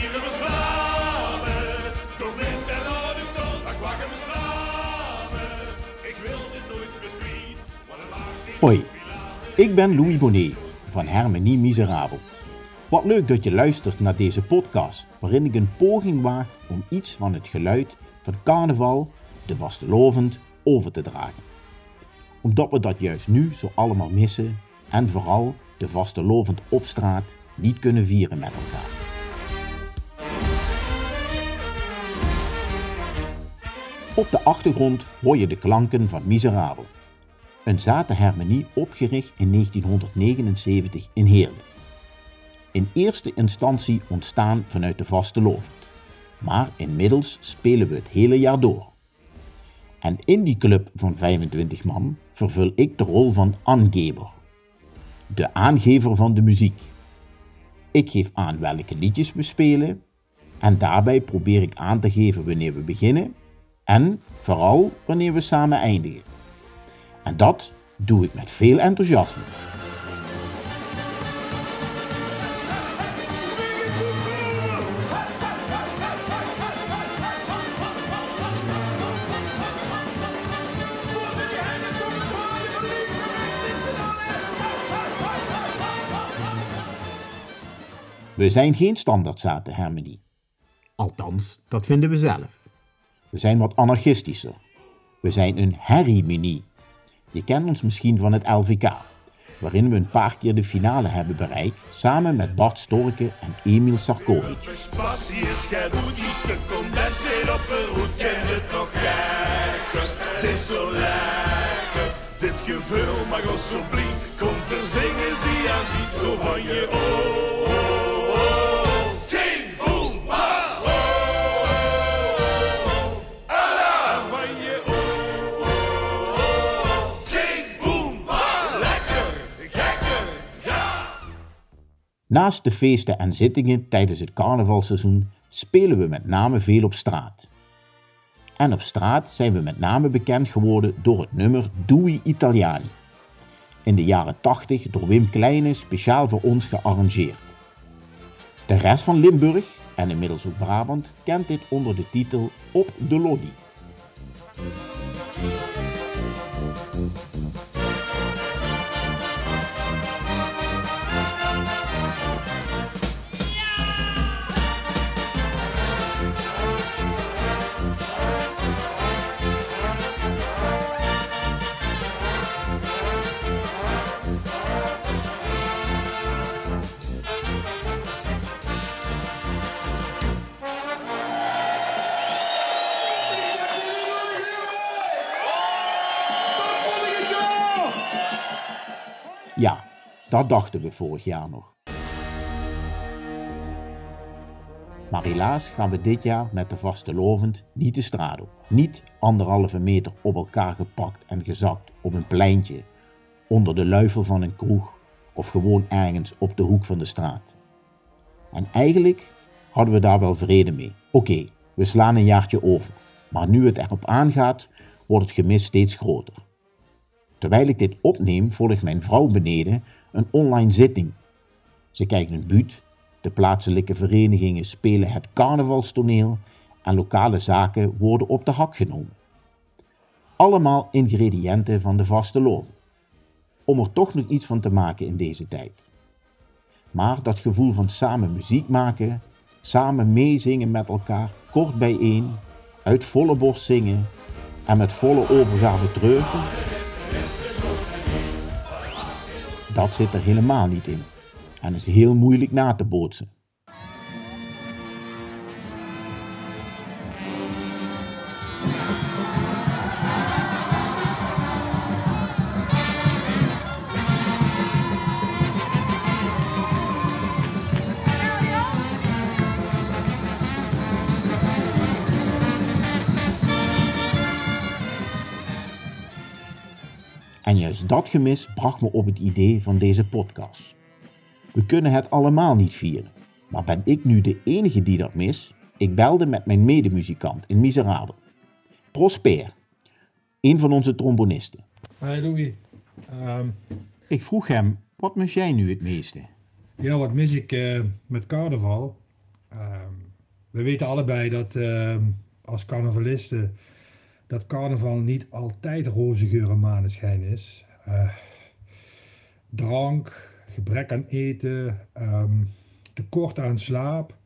vieren we samen. Dan kwakken we samen. Ik wil dit nooit het maakt niet Hoi, ik ben Louis Bonnet van Hermenie Miserabel. Wat leuk dat je luistert naar deze podcast, waarin ik een poging waag om iets van het geluid van carnaval, de vastelovend, over te dragen. Omdat we dat juist nu zo allemaal missen en vooral de vastelovend op straat niet kunnen vieren met elkaar. Op de achtergrond hoor je de klanken van Miserabel. Een zatenharmonie opgericht in 1979 in Heerlen. In eerste instantie ontstaan vanuit de vaste lovend. Maar inmiddels spelen we het hele jaar door. En in die club van 25 man vervul ik de rol van aangever. De aangever van de muziek. Ik geef aan welke liedjes we spelen en daarbij probeer ik aan te geven wanneer we beginnen en vooral wanneer we samen eindigen. En dat doe ik met veel enthousiasme. We zijn geen standaardzatenharmonie. Althans, dat vinden we zelf. We zijn wat anarchistischer. We zijn een herrimenie. Je kent ons misschien van het LVK, waarin we een paar keer de finale hebben bereikt, samen met Bart Storke en Emil Sarkovic. Dit kom verzingen, van je Naast de feesten en zittingen tijdens het carnavalseizoen spelen we met name veel op straat. En op straat zijn we met name bekend geworden door het nummer Dui Italiani. In de jaren 80 door Wim Kleine speciaal voor ons gearrangeerd. De rest van Limburg, en inmiddels ook Brabant, kent dit onder de titel Op de Loddy. Dat dachten we vorig jaar nog. Maar helaas gaan we dit jaar met de vastelovend niet de straat op. Niet anderhalve meter op elkaar gepakt en gezakt op een pleintje, onder de luifel van een kroeg of gewoon ergens op de hoek van de straat. En eigenlijk hadden we daar wel vrede mee. Oké, we slaan een jaartje over, maar nu het erop aangaat, wordt het gemis steeds groter. Terwijl ik dit opneem, volgt mijn vrouw beneden een online zitting. Ze kijkt een buurt, de plaatselijke verenigingen spelen het carnavalstoneel en lokale zaken worden op de hak genomen. Allemaal ingrediënten van de vaste loon. Om er toch nog iets van te maken in deze tijd. Maar dat gevoel van samen muziek maken, samen meezingen met elkaar, kort bijeen, uit volle borst zingen en met volle overgave treuren, dat zit er helemaal niet in en is heel moeilijk na te bootsen. Juist dat gemis bracht me op het idee van deze podcast. We kunnen het allemaal niet vieren, maar ben ik nu de enige die dat mis? Ik belde met mijn medemuzikant in Miserabel. Prosper, een van onze trombonisten. Hi Louis. Ehm, Ik vroeg hem, wat mis jij nu het meeste? ja, wat mis ik eh, met carnaval? Ehm, we weten allebei dat ehm, als carnavalisten dat carnaval niet altijd roze geur en maneschijn is. Uh, drank, gebrek aan eten, um, tekort aan slaap.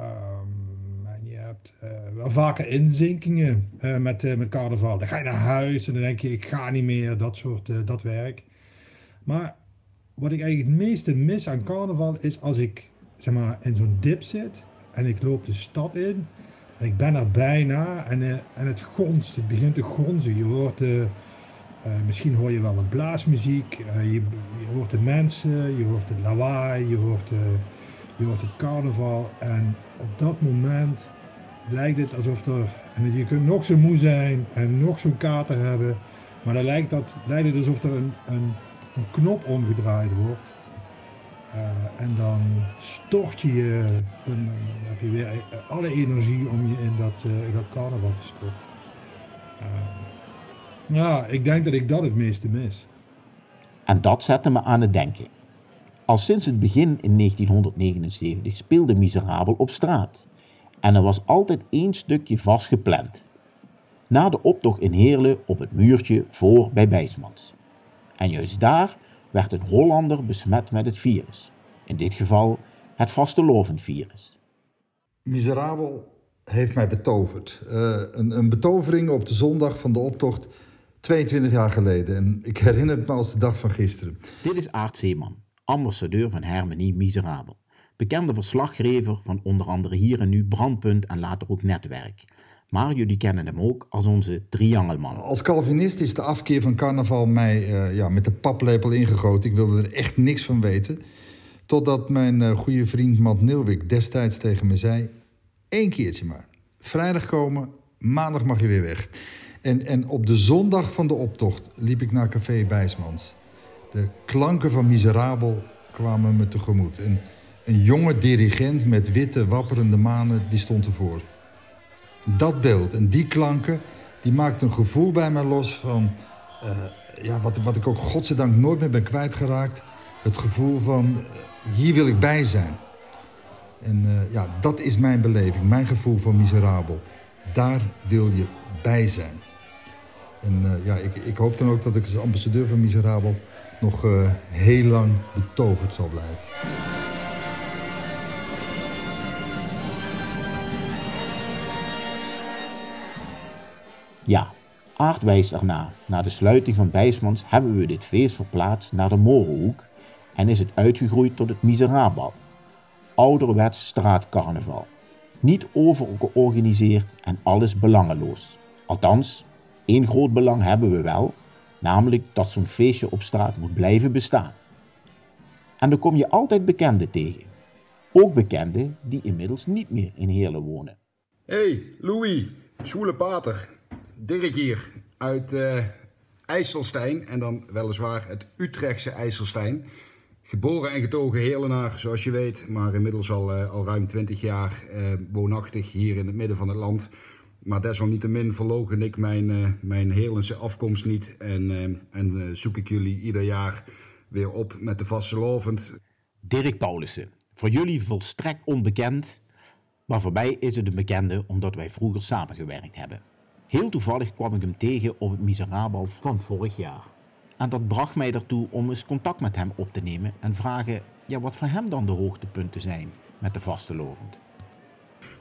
Um, en je hebt uh, wel vaker inzinkingen uh, met, met carnaval. Dan ga je naar huis en dan denk je, ik ga niet meer, dat soort dat werk. Maar wat ik eigenlijk het meeste mis aan carnaval is als ik zeg maar, in zo'n dip zit en ik loop de stad in en ik ben er bijna en, en het gonst, het begint te gonzen. Je hoort de misschien hoor je wel wat blaasmuziek, uh, je, je, hoort de mensen, je hoort het lawaai, je hoort, uh, je hoort het carnaval. En op dat moment lijkt het alsof er, en je kunt nog zo moe zijn en nog zo'n kater hebben, maar dan lijkt, dat, lijkt het alsof er een, een, knop omgedraaid wordt. en dan stort je je, heb je weer alle energie om je in dat, in dat carnaval te storten. Ja, ik denk dat ik dat het meeste mis. En dat zette me aan het denken. Al sinds het begin in 1979 speelde Miserabel op straat. En er was altijd één stukje vast gepland. Na de optocht in Heerlen op het muurtje voor bij Bijsmans. En juist daar werd een Hollander besmet met het virus. In dit geval het vastelovendvirus. Miserabel heeft mij betoverd. Uh, een, een betovering op de zondag van de optocht 22 jaar geleden. En ik herinner het me als de dag van gisteren. Dit is Aart Zeeman, ambassadeur van Hermenie Miserabel. Bekende verslaggever van onder andere hier en nu Brandpunt en later ook Netwerk. Maar jullie kennen hem ook als onze triangelman. Als Calvinist is de afkeer van carnaval mij uh, ja, met de paplepel ingegoten. Ik wilde er echt niks van weten. Totdat mijn uh, goede vriend Matt destijds tegen me zei... Eén keertje maar. Vrijdag komen, maandag mag je weer weg. En, en op de zondag van de optocht liep ik naar Café Bijsmans. De klanken van Miserabel kwamen me tegemoet. En een jonge dirigent met witte, wapperende manen, die stond ervoor. Dat beeld en die klanken, die maakten een gevoel bij mij los van... Uh, ja, wat, wat ik ook godzijdank nooit meer ben kwijtgeraakt. Het gevoel van, uh, hier wil ik bij zijn. En uh, ja, dat is mijn beleving, mijn gevoel van miserabel. Daar wil je bij zijn. En uh, ja, ik, ik, hoop dan ook dat ik als ambassadeur van Miserabel nog uh, heel lang betoverd zal blijven. Ja, Aard wijst erna. Na de sluiting van Bijsmans hebben we dit feest verplaatst naar de Morenhoek en is het uitgegroeid tot het Miserabel. Ouderwets straatcarnaval. Niet overgeorganiseerd en alles belangeloos. Althans, Eén groot belang hebben we wel, namelijk dat zo'n feestje op straat moet blijven bestaan. En dan kom je altijd bekenden tegen. Ook bekenden die inmiddels niet meer in Heerlen wonen. Hey, Louis, Schwoele Pater, Dirk hier uit uh, IJsselstein en dan weliswaar het Utrechtse IJsselstein. Geboren en getogen Heerlenaar, zoals je weet, maar inmiddels al, uh, al ruim 20 jaar uh, woonachtig hier in het midden van het land. Maar desalniettemin verlogen ik mijn, uh, mijn Heerlense afkomst niet. En, en zoek ik jullie ieder jaar weer op met de vastelovend. Dirk Paulussen, voor jullie volstrekt onbekend. Maar voor mij is het een bekende omdat wij vroeger samengewerkt hebben. Heel toevallig kwam ik hem tegen op het Miserabel van vorig jaar. En dat bracht mij ertoe om eens contact met hem op te nemen en vragen ja, wat voor hem dan de hoogtepunten zijn met de vastelovend.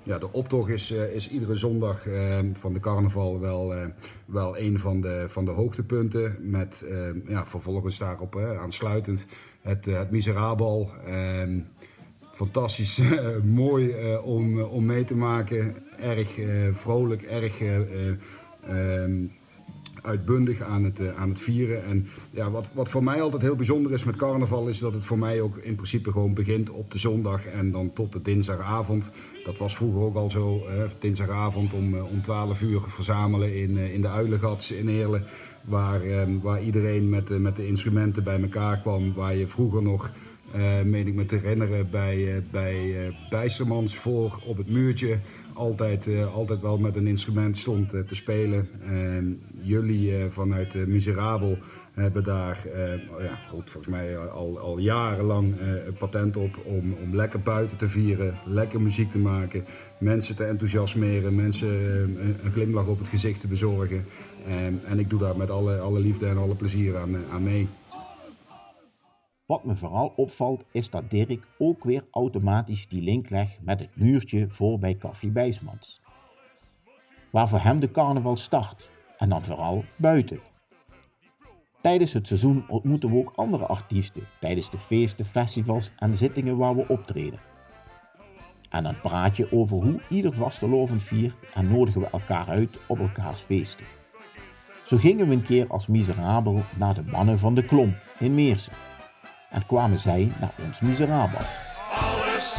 Ja, de optocht is, uh, is iedere zondag uh, van de carnaval wel, uh, wel een van de, van de hoogtepunten. Met ja, vervolgens daarop aansluitend het, het Miserabel. Ehm, fantastisch mooi om, om mee te maken. Erg vrolijk, erg um, uitbundig aan het, aan het vieren. En ja, wat, wat voor mij altijd heel bijzonder is met carnaval, is dat het voor mij ook in principe gewoon begint op de zondag en dan tot de dinsdagavond. Dat was vroeger ook al zo, dinsdagavond om, eh, om 12 uur verzamelen in, eh, in de Uilengats in Heerlen. Waar, ehm, waar iedereen met, met de instrumenten bij elkaar kwam. Waar je vroeger nog, meen ik me te herinneren, bij, uh, bij uh, voor op het muurtje altijd, altijd wel met een instrument stond te spelen. Jullie vanuit Miserabel hebben daar ja, goed, volgens mij al, al jarenlang een patent op om, om lekker buiten te vieren, lekker muziek te maken, mensen te enthousiasmeren, mensen een, glimlach op het gezicht te bezorgen. En, en ik doe daar met alle, alle liefde en alle plezier aan, aan mee. Wat me vooral opvalt is dat Dirk ook weer automatisch die link legt met het muurtje voor bij Café Bijsmans. Waar voor hem de carnaval start en dan vooral buiten. Tijdens het seizoen ontmoeten we ook andere artiesten tijdens de feesten, festivals en zittingen waar we optreden. En dan praat je over hoe ieder vastelovend viert en nodigen we elkaar uit op elkaars feesten. Zo gingen we een keer als miserabel naar de mannen van de klomp in Meersen en kwamen zij naar ons miserabel. Alles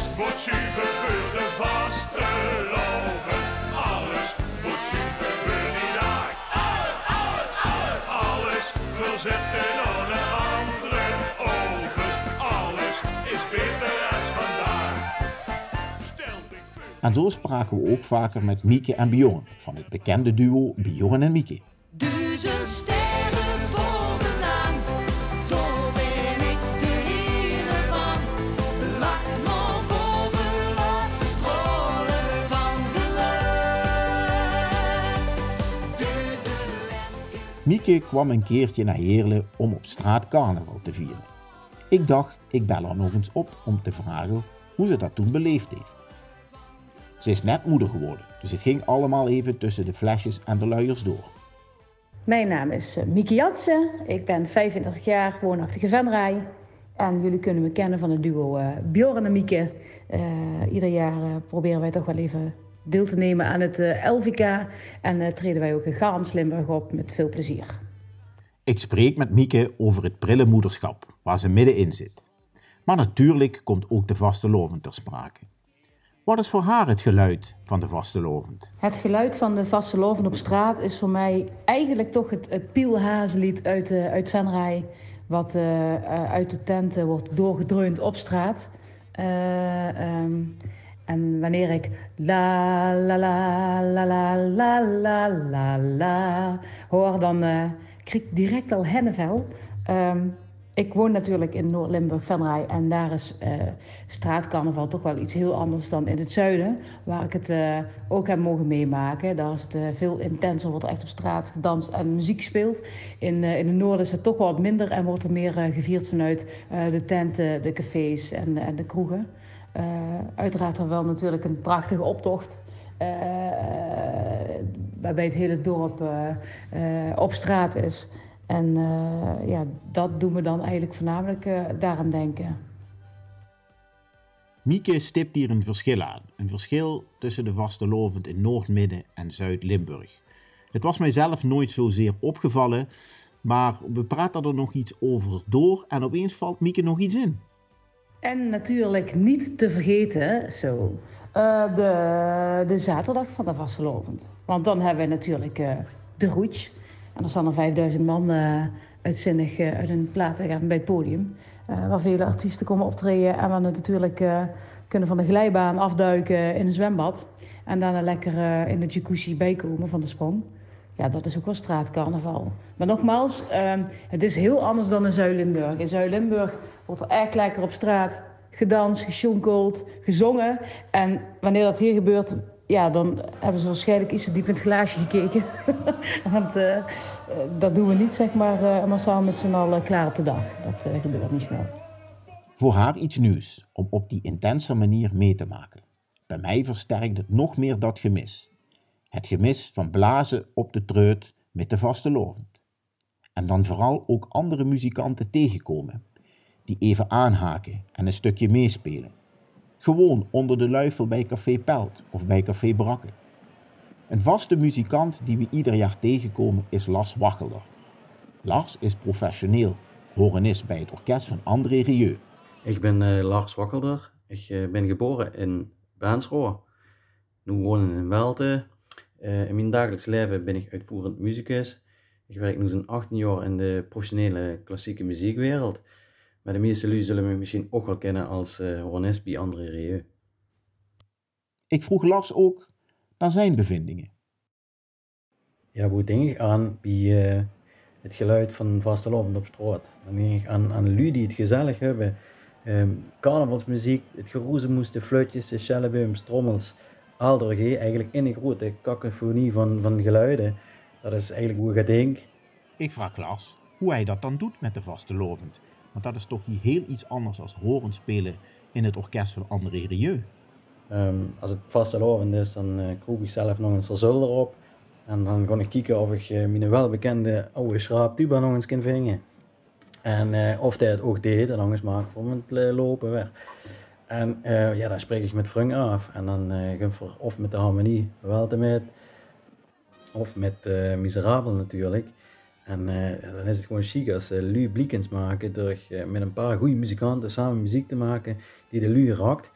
En zo spraken we ook vaker met Mieke en Bjorn van het bekende duo Bjorn en Mieke. Duizend sterren bovenaan, zo ben ik de hele van. Lach maar boven laatste van de. Mieke kwam een keertje naar Heerlen om op straat carnaval te vieren. Ik dacht, ik bel haar nog eens op om te vragen hoe ze dat toen beleefd heeft. Ze is net moeder geworden, dus het ging allemaal even tussen de flesjes en de luiers door. Mijn naam is eh, Mieke Jansen. Ik ben 35 jaar, woonachtig in Venray. En jullie kunnen me kennen van het duo eh Bjorn en Mieke. Eh, ieder jaar proberen wij toch wel even deel te nemen aan het LVK. En treden wij ook in Gans Limburg op met veel plezier. Ik spreek met Mieke over het prille moederschap, waar ze middenin zit. Maar natuurlijk komt ook de vastelovend ter sprake. Wat is voor haar het geluid van de vastelovend? Het geluid van de vaste loven op straat is voor mij eigenlijk toch het, het Pielhazenlied uit, eh uit. Wat eh, eh, uit de tenten wordt doorgedreund op straat. Eh, ehm, en wanneer ik la la la la la la la la hoor, dan eh krijg ik direct al hennenvel. Ehm, ik woon natuurlijk in Noord-Limburg, Venray. En daar is eh, straatcarnaval toch wel iets heel anders dan in het zuiden. Waar ik het eh, ook heb mogen meemaken. Daar is het eh, veel intenser, wordt er echt op straat gedanst en muziek gespeeld. In, in het noorden is het toch wat minder en wordt er meer gevierd vanuit de tenten, de cafés en, en de kroegen. Uiteraard er wel natuurlijk een prachtige optocht. waarbij het hele dorp op straat is. En eh, ja, dat doen we dan eigenlijk voornamelijk eh, daaraan denken. Mieke stipt hier een verschil aan. Een verschil tussen de vastelovend in Noord-Midden en Zuid-Limburg. Het was mijzelf nooit zozeer opgevallen, maar we praten er nog iets over door en opeens valt Mieke nog iets in. En natuurlijk niet te vergeten, zo, eh, de, de zaterdag van de vastelovend. Want dan hebben we natuurlijk de roets. En er staan er 5000 man eh, uitzinnig eh, uit een plaat te gaan bij het podium. eh, waar vele artiesten komen optreden en waar natuurlijk kunnen van de glijbaan afduiken in een zwembad. En daarna lekker eh, in de jacuzzi bijkomen van de sprong. Ja, dat is ook wel straatcarnaval. Maar nogmaals, ehm, het is heel anders dan in Zuid-Limburg. In Zuid-Limburg wordt er echt lekker op straat gedanst, gesjonkeld, gezongen. En wanneer dat hier gebeurt, ja, dan hebben ze waarschijnlijk iets te diep in het glaasje gekeken. Want eh, dat doen we niet, zeg maar, eh massaal met z'n allen klaar op de dag. Dat eh, gebeurt niet snel. Voor haar iets nieuws om op die intense manier mee te maken. Bij mij versterkt het nog meer dat gemis. Het gemis van blazen op de treut met de vastelovend. En dan vooral ook andere muzikanten tegenkomen, die even aanhaken en een stukje meespelen. Gewoon onder de luifel bij Café Pelt of bij Café Brakke. Een vaste muzikant die we ieder jaar tegenkomen is Lars Wachelder. Lars is professioneel, horenist bij het orkest van André Rieu. Ik ben eh, Lars Wakkelder. Ik eh, ben geboren in Baansroor. Nu woon ik in Welte. Eh, in mijn dagelijks leven ben ik uitvoerend muzikus. Ik werk nu zo'n 18 jaar in de professionele klassieke muziekwereld. Maar de meeste jullie zullen me misschien ook wel kennen als eh horenist bij André Rieu. Ik vroeg Lars ook naar zijn bevindingen. Ja, hoe denk ik aan bij eh, het geluid van vastelovend op straat. Dan denk ik aan, aan lui die het gezellig hebben. Ehm, carnavalsmuziek, het geroezemoes, de fluitjes, de shellebums, trommels, aldergee, eigenlijk in een grote kakofonie van, van geluiden. Dat is eigenlijk hoe je denkt. Ik vraag Lars hoe hij dat dan doet met de vastelovend. Want dat is toch heel iets anders dan horen spelen in het orkest van André Rieu. Ehm, als het vastelovend is, dan uh, ik zelf nog eens er erop. En dan kon ik kijken of ik uh, mijn welbekende oude schraap tuba nog eens kan vingen. En uh, of hij het ook deed, en anders maak ik voor het lopen weer. En ja, dan spreek ik met Frunk af. En dan uh, we of met de harmonie wel te of met uh, Miserabel natuurlijk. En dan is het gewoon chic als uh, Lu Bliekens maken door met een paar goede muzikanten samen muziek te maken die de Lu raakt.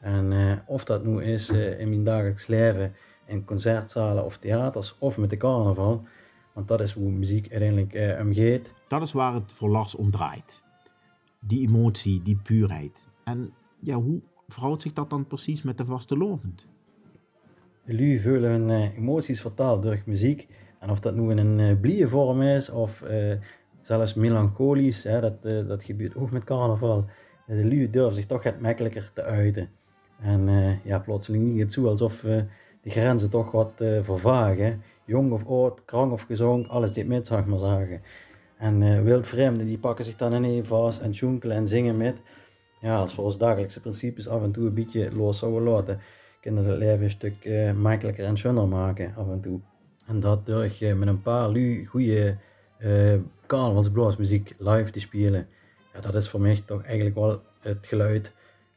En of dat nu is in mijn dagelijks leven in concertzalen of theaters of met de carnaval. Want dat is hoe muziek uiteindelijk uh, omgeet. Dat is waar het voor Lars om draait. Die emotie, die puurheid. En ja, hoe verhoudt zich dat dan precies met de vaste lovend? Jullie voelen hun uh, emoties vertaald door muziek. En of dat nu in een uh, blije vorm is of uh, zelfs melancholisch, hè, dat, dat gebeurt ook met carnaval. De lui durven zich toch het makkelijker te uiten. En ja, plotseling niet het zo alsof de grenzen toch wat vervagen. Jong of oud, krank of gezond, alles dit met, zeg maar zeggen. En uh, wildvreemden die pakken zich dan in vast en tjoenkelen en zingen met. Ja, als ons dagelijkse principes af en toe een beetje los zouden laten, kunnen het leven een stuk uh, makkelijker en schöner maken af en toe. En dat door met een paar lu goede uh, carnavalsblaasmuziek live te spelen. Ja, dat is voor mij toch eigenlijk wel het geluid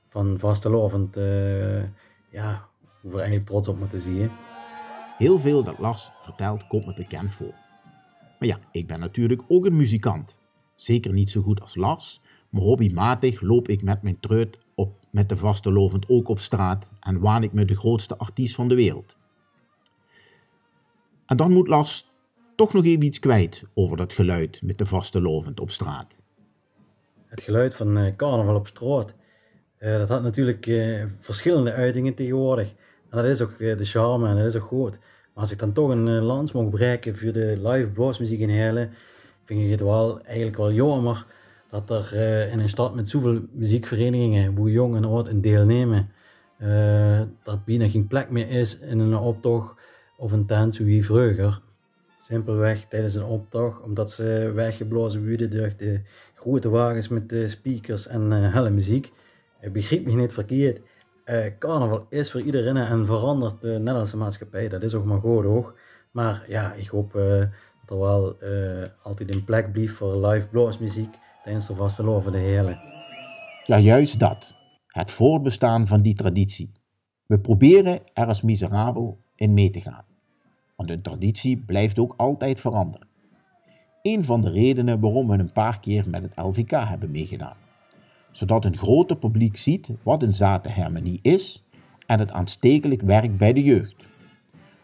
van vastelovend, ja, we er eigenlijk trots op moeten zien. Heel veel dat Lars vertelt komt me bekend voor. Maar ja, ik ben natuurlijk ook een muzikant. Zeker niet zo goed als Lars, maar hobbymatig loop ik met mijn treut op, met de vaste lovend ook op straat en waan ik me de grootste artiest van de wereld. En dan moet Lars toch nog even iets kwijt over dat geluid met de vaste lovend op straat. Het geluid van uh, carnaval op straat, uh, dat had natuurlijk uh, verschillende uitingen tegenwoordig. En dat is ook de charme en dat is ook goed. Maar als ik dan toch een lans mag breken voor de live bluesmuziek in Heerlen, vind ik het wel eigenlijk wel jammer dat er uh, in een stad met zoveel muziekverenigingen, hoe jong en oud, in deelnemen, uh, dat bijna geen plek meer is in een optocht of een tent zoals vroeger. Simpelweg tijdens een optocht, omdat ze weggeblazen worden door de grote wagens met de speakers en uh, helle muziek. Begrijp me niet verkeerd. Carnaval is voor iedereen en verandert de Nederlandse maatschappij. Dat is ook maar goed hoor. Maar ja, ik hoop dat er wel altijd een plek blijft voor live bluesmuziek tijdens de de hele. Ja, juist dat. Het voortbestaan van die traditie. We proberen er als miserabel in mee te gaan. Want een traditie blijft ook altijd veranderen. Een van de redenen waarom we een paar keer met het LVK hebben meegedaan zodat een groter publiek ziet wat een zatenhermenie is en het aanstekelijk werkt bij de jeugd.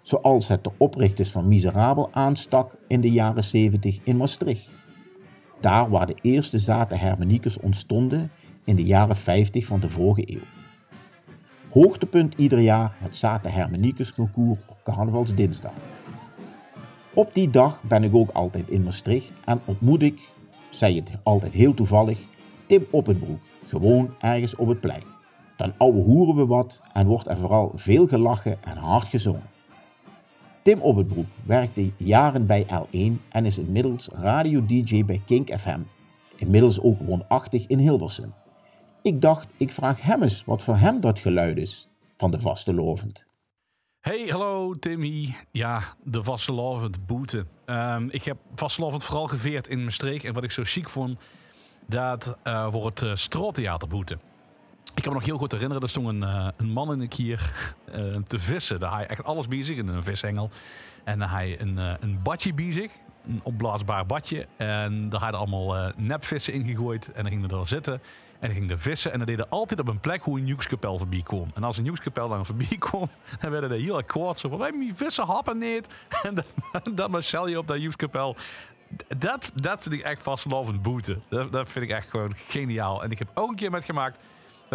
Zoals het de oprichters van Miserabel aanstak in de jaren 70 in Maastricht. Daar waar de eerste zatenhermeniekers ontstonden in de jaren 50 van de vorige eeuw. Hoogtepunt ieder jaar het zatenhermeniekers concours op carnavalsdinsdag. Op die dag ben ik ook altijd in Maastricht en ontmoet ik, zei het altijd heel toevallig, Tim Oppenbroek, gewoon ergens op het plein. Dan ouwe hoeren we wat en wordt er vooral veel gelachen en hard gezongen. Tim Oppenbroek werkte jaren bij L1 en is inmiddels radio-dj bij Kink FM. Inmiddels ook woonachtig in Hilversum. Ik dacht, ik vraag hem eens wat voor hem dat geluid is van de vaste lovend. Hey, hallo Timmy. Ja, de vastelovend boete. Um, ik heb vastelovend vooral geveerd in mijn streek. En wat ik zo chic vond, dat uh, voor het uh, Stroottheaterboete. Ik kan me nog heel goed herinneren, er stond een, uh, een man in een kier uh, te vissen. Daar hij echt alles bij zich, een vishengel. En daar hij een, uh, een badje zich, een opblaasbaar badje. En daar hadden allemaal nepvissen in gegooid. En dan gingen er zitten en dan ging er vissen. En dan deden altijd op een plek hoe een nieuwskapel voorbij kwam. En als een nieuwskapel dan voorbij kwam, dan werden er heel kwaad. Zo van, wij vissen happen niet. En dan, dan Marcel je op dat nieuwskapel dat, dat vind ik echt vastlovend boete. Dat, dat vind ik echt gewoon geniaal. En ik heb ook een keer met gemaakt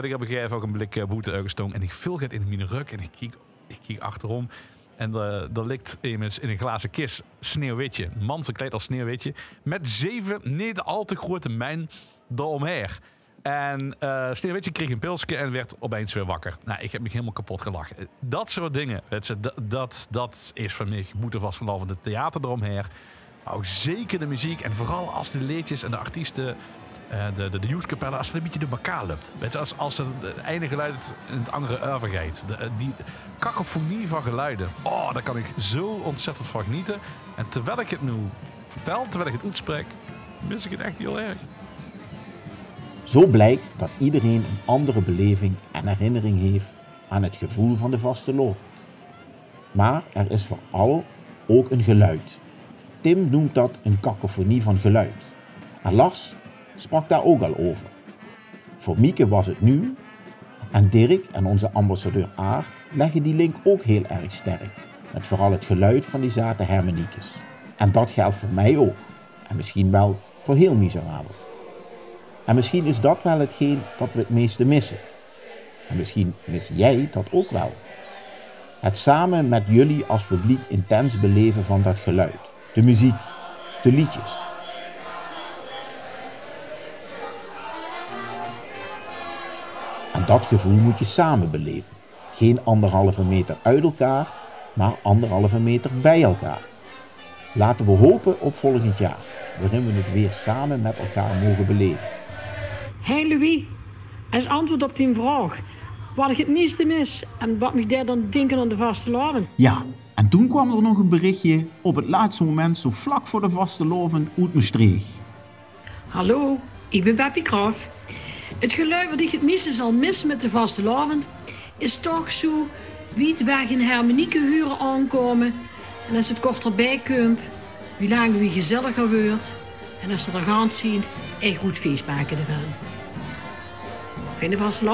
dat ik op een gegeven moment ook een blik boete uitgestong. En ik vul het in mijn rug en ik kijk, ik kijk achterom. En er er ligt immers in een glazen kist Sneeuwwitje. Man verkleed als Sneeuwwitje. Met zeven niet al te grote mijn eromheen. En eh Sneeuwwitje kreeg een pilsje en werd opeens weer wakker. Nou, ik heb me helemaal kapot gelachen. Dat soort dingen, dat, dat, is voor mij moeten vastgeloven. Het theater eromheen. Maar ook zeker de muziek. En vooral als de liedjes en de artiesten, eh, de, de, de youthkapellen, als het een beetje door elkaar loopt. Weet je, als, als het ene geluid in het andere overgaat. De, eh, die kakofonie van geluiden. Oh, daar kan ik zo ontzettend van genieten. En terwijl ik het nu vertel, terwijl ik het uitspreek, mis ik het echt heel erg. Zo blijkt dat iedereen een andere beleving en herinnering heeft aan het gevoel van de vaste lovend. Maar er is vooral ook een geluid. Tim noemt dat een kakofonie van geluid. En Lars sprak daar ook al over. Voor Mieke was het nu, en Dirk en onze ambassadeur Aard leggen die link ook heel erg sterk. Met vooral het geluid van die zate hermeniekes. En dat geldt voor mij ook. En misschien wel voor heel miserabel. En misschien is dat wel hetgeen dat we het meeste missen. En misschien mis jij dat ook wel. Het samen met jullie als publiek intens beleven van dat geluid. De muziek, de liedjes. Dat gevoel moet je samen beleven. Geen anderhalve meter uit elkaar, maar anderhalve meter bij elkaar. Laten we hopen op volgend jaar, waarin we het weer samen met elkaar mogen beleven. Hey Louis, als antwoord op die vraag, wat ik het meeste mis en wat me daar dan denken aan de vaste laden. Ja, en toen kwam er nog een berichtje op het laatste moment, zo vlak voor de vaste loven, uit mijn streeg. Hallo, ik ben Beppie Graaf. Het geluid wat ik het meeste zal missen met de vaste lavend is toch zo wie weg in Hermenieke huren aankomen en als het kort erbij komt, wie lang wie gezelliger wordt en als ze er gaan zien, echt goed feest maken ervan. Vind de vaste.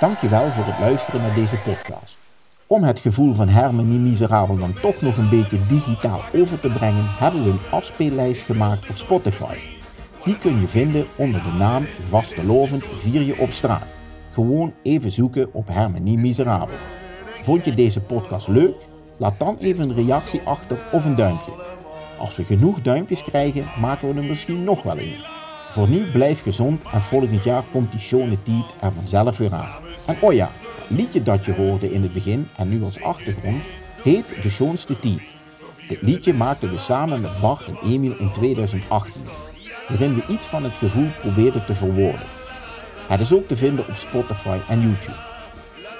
Dankjewel voor het luisteren naar deze podcast. Om het gevoel van Hermenie Miserabel dan toch nog een beetje digitaal over te brengen, hebben we een afspeellijst gemaakt op Spotify. Die kun je vinden onder de naam Vastelovend Vier je op straat. Gewoon even zoeken op Hermenie Miserabel. Vond je deze podcast leuk? Laat dan even een reactie achter of een duimpje. Als we genoeg duimpjes krijgen, maken we er misschien nog wel een. Voor nu blijf gezond en volgend jaar komt die schone tijd er vanzelf weer aan. En oh ja, liedje dat je hoorde in het begin en nu als achtergrond heet De Schoonste Tijd. Dit liedje maakten we samen met Bart en Emiel in 2018, waarin we iets van het gevoel probeerden te verwoorden. Het is ook te vinden op Spotify en YouTube.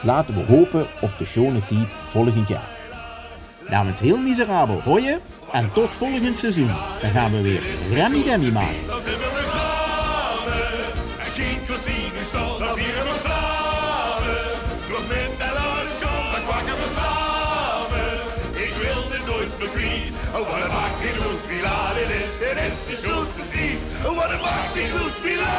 Laten we hopen op de schone tijd volgend jaar. Namens heel miserabel, hoor je? En tot volgend seizoen. Dan gaan we weer Remy Demi maken. bevriend. Oh, wat een maakt niet uit, wie laden is, dit is de schulste tijd. Oh, wat een maakt niet uit, wie laden.